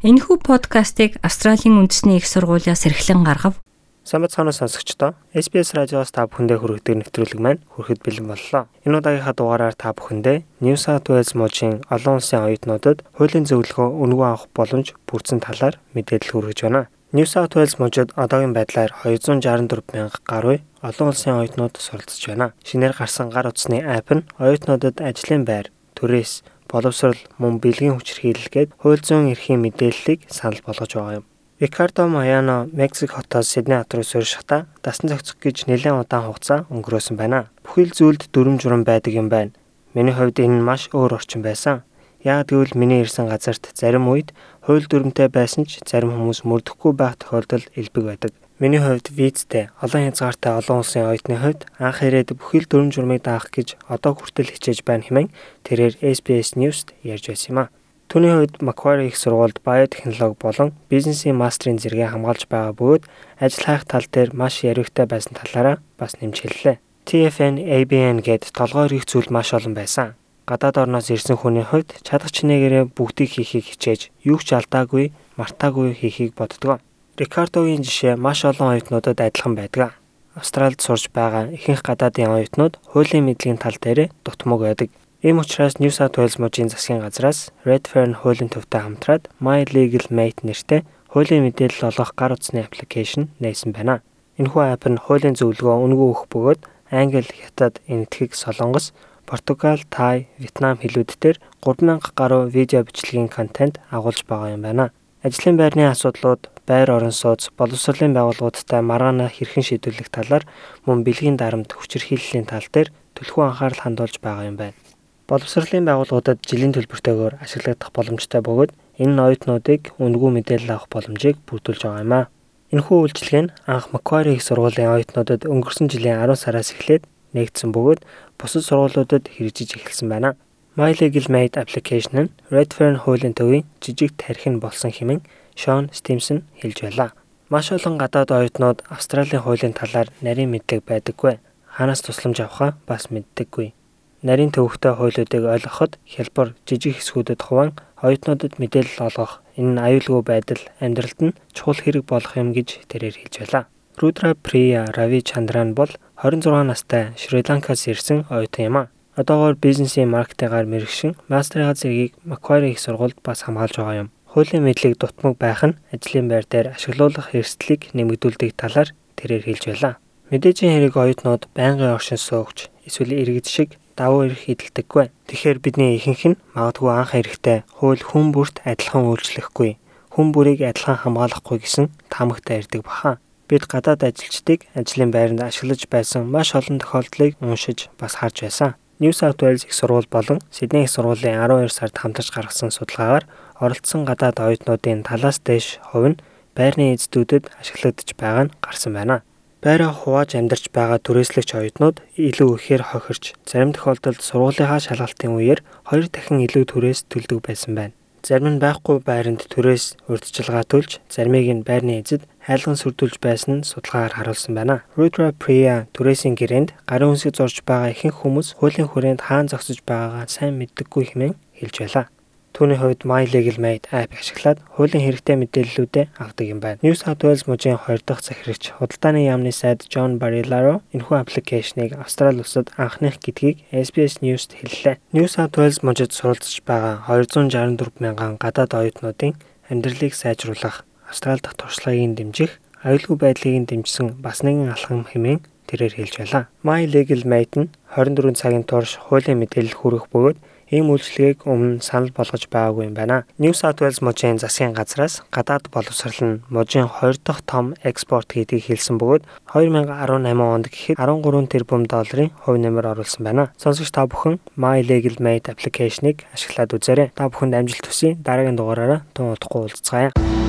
Энэхүү подкастыг Австралийн үндэсний их сургуулиас эрхлэн гаргав. Самбат цаанаас сонсогчдоо SBS радиоос та бүхэндээ хүргэдэг нэвтрүүлэг маань хүрэхэд бэлэн боллоо. Энэ удаагийнхаа дугаараар та бүхэндээ New South Wales мужийн олон улсын оюутнуудад хуулийн зөвлөгөө үнэгүй авах боломж бүрдсэн талаар мэдээлэл хүргэж байна. New South Wales мужид одоогийн байдлаар 264 мянга гаруй олон улсын оюутнууд суралцж байна. Шинээр гарсан гар утасны апп нь оюутнуудад ажлын байр, төрөөс, боловсрал мөн бэлгийн хүчирхийлэлгээд хууль зүйн эрхийн мэдээллийг санал болгож байгаа юм. Рикардо Маяно Мексик хотоос Сидней хот руу сууршихдаа дасан зохицох гэж нэлээд удаан хугацаа өнгөрөөсөн байна. Бүхэл зүйлд дүрм журам байдаг юм байна. Миний хувьд энэ маш өөр орчин байсан. Яг тэгвэл миний ирсэн газарт зарим үед хууль дүрмтэй байсан ч зарим хүмүүс мөрдөхгүй байх тохиолдол элбэг байдаг. Миний хувьд визтэй олон хязгаартай олон улсын оюутны хувьд анх ирээд бүхэл дүрм журмыг даах гэж одоо хүртэл хичээж байна хэмээн тэрээр SBS News-д ярьж байсан юм а. Түүний хувьд Macquarie их сургуульд биотехнологи болон бизнесийн мастрын зэрэгээ хамгаалж байгаа бөгөөд ажил хайх тал дээр маш яригтай байсан талаараа бас нэмж хэллээ. TFN ABN гээд толгойр их зүйл маш олон байсан. Гадаад орноос ирсэн хүний хувьд чадах чинээгээрээ бүгдийг хийхийг хичээж юу ч алдаагүй, мартаагүй хийхийг боддог. Рикардогийн жишээ маш олон оюутнуудад адилхан байдаг. Австралид сурж байгаа ихэнх гадаадын оюутнууд хуулийн мэдлийн тал дээр дутмаг байдаг. Ийм учраас New South Wales мужийн засгийн газраас Redfern хуулийн төвтэй хамтраад My Legal Mate нэртэй хуулийн мэдээлэл олгох гар утасны аппликейшн нээсэн байна. Энэхүү апп нь хуулийн зөвлөгөө үнэгүй өгөх бөгөөд Англи, Хятад, Энэтхэг, Солонгос, Португал, Тай, Вьетнам хэлүүдээр 3000 гаруй видео бичлэгийн контент агуулж байгаа юм байна. Ажлын байрны асуудлууд, байр орон сууц, боловсролын байгууллагуудтай маргаана хэрхэн шийдвэрлэх талаар мөн бэлгийн дарамт хүчирхийллийн тал дээр төлхөө анхаарал хандуулж байгаа юм байна. Боловсролын байгууллагуудад жилийн төлбөртэйгээр ашиглагдах боломжтой бөгөөд энэ оюутнуудыг үнэгүй мэдээлэл авах боломжийг бүрдүүлж байгаа юм а. Энэхүү үйлчилгээ нь анх Macquarie их сургуулийн оюутнуудад өнгөрсөн жилийн 10 сараас эхлээд нэгдсэн бөгөөд бусад сургуулиудад хэрэгжиж эхэлсэн байна. My Legal Mate application нь Redfern хуулийн төвийн жижиг тархин болсон хэмээн Шон Стимсон хэлж байлаа. Маш олон гадаад оюутнууд Австралийн хуулийн талаар нарийн мэдлэг байдаггүй. Ханаас тусламж авахаа бас мэддэггүй. Нарийн төвөгтэй хуулиудыг ойлгоход хялбар жижиг хэсгүүдэд хуваан оюутнуудад мэдээлэл олгох энэ нь аюулгүй байдал амьдралд нь чухал хэрэг болох юм гэж тэрээр хэлж байлаа. Рудра Прия Рави Чандран бол 26 настай Шри-Ланкаас ирсэн оюутан юм а. Одоогоор бизнесийн маркетингаар мэрэгшин мастерын зэргийг Macquarie их сургуульд бас хамгаалж байгаа юм. Хуулийн мэдлэг дутмаг байх нь ажлын байр дээр ашиглуулах эрсдлийг нэмэгдүүлдэг талаар тэрээр хэлж байлаа. Мэдээжийн хэрэг оюутнууд байнгын оршин суугч эсвэл иргэд шиг давуу эрх эдэлдэггүй. Тэгэхээр бидний ихэнх нь магадгүй анх эрэхтэй хууль хүн бүрт адилхан үйлчлэхгүй, хүн бүрийг адилхан хамгаалахгүй гэсэн таамагтай ирдэг баха. Бид гадаад ажилчдыг ажлын байранд ашиглаж байсан маш олон тохиолдлыг уншиж бас харж байсан. New South Wales их сургууль болон Сидней их сургуулийн 12 сард хамтарч гаргасан судалгаагаар оролцсон гадаад оюутнуудын талаас дээш хувь нь байрны эзэдүүдэд ашиглагдж байгаа нь гарсан байна. Байраа хувааж амьдарч байгаа түрээслэгч оюутнууд илүү ихээр хохирч зарим тохиолдолд сургуулийнхаа шалгалтын үеэр хоёр дахин илүү түрээс төлдөг байсан байна. Зарим нь байхгүй байранд түрээс урьдчилгаа төлж, заримыг нь байрны эзэд хайлган сүрдүүлж байсан нь судалгаагаар харуулсан байна. Rudra Priya түрээсийн гэрээнд гарын үсэг зорж байгаа ихэнх хүмүүс хуулийн хүрээнд хаан зогсож байгаагаа сайн мэддэггүй хэмээн хэлж байлаа. Түүний хувьд My Legal Mate app ашиглаад хуулийн хэрэгтэй мэдээллүүдээ авдаг юм байна. New South Wales мужийн 2 дахь захирагч худалдааны яамны сайд John Barillaro энэхүү аппликейшнийг Австрали улсад анхных гэдгийг SBS News-д хэллээ. New South Wales мужид суралцж байгаа 264 мянган гадаад оюутнуудын амьдралыг сайжруулах, Австрали дахь туршлагыг дэмжих, аюулгүй байдлыг дэмжсэн бас нэгэн алхам хэмээн тэрээр хэлж байлаа. My Legal Mate нь 24 цагийн турш хуулийн мэдээлэл хүргэх бөгөөд ийм үйлчлэгийг өмнө санал болгож байгаагүй юм байна. New South Wales мужийн засгийн газраас гадаад боловсрал нь мужийн 2 дахь том экспорт гэдгийг хэлсэн бөгөөд 2018 онд гэхэд 13 тэрбум долларын хувь нэмэр оруулсан байна. Сонсогч та бүхэн My Legal Mate application-ыг ашиглаад үзээрэй. Та бүхэнд амжилт хүсье. Дараагийн дугаараараа тун удахгүй уулзцаая.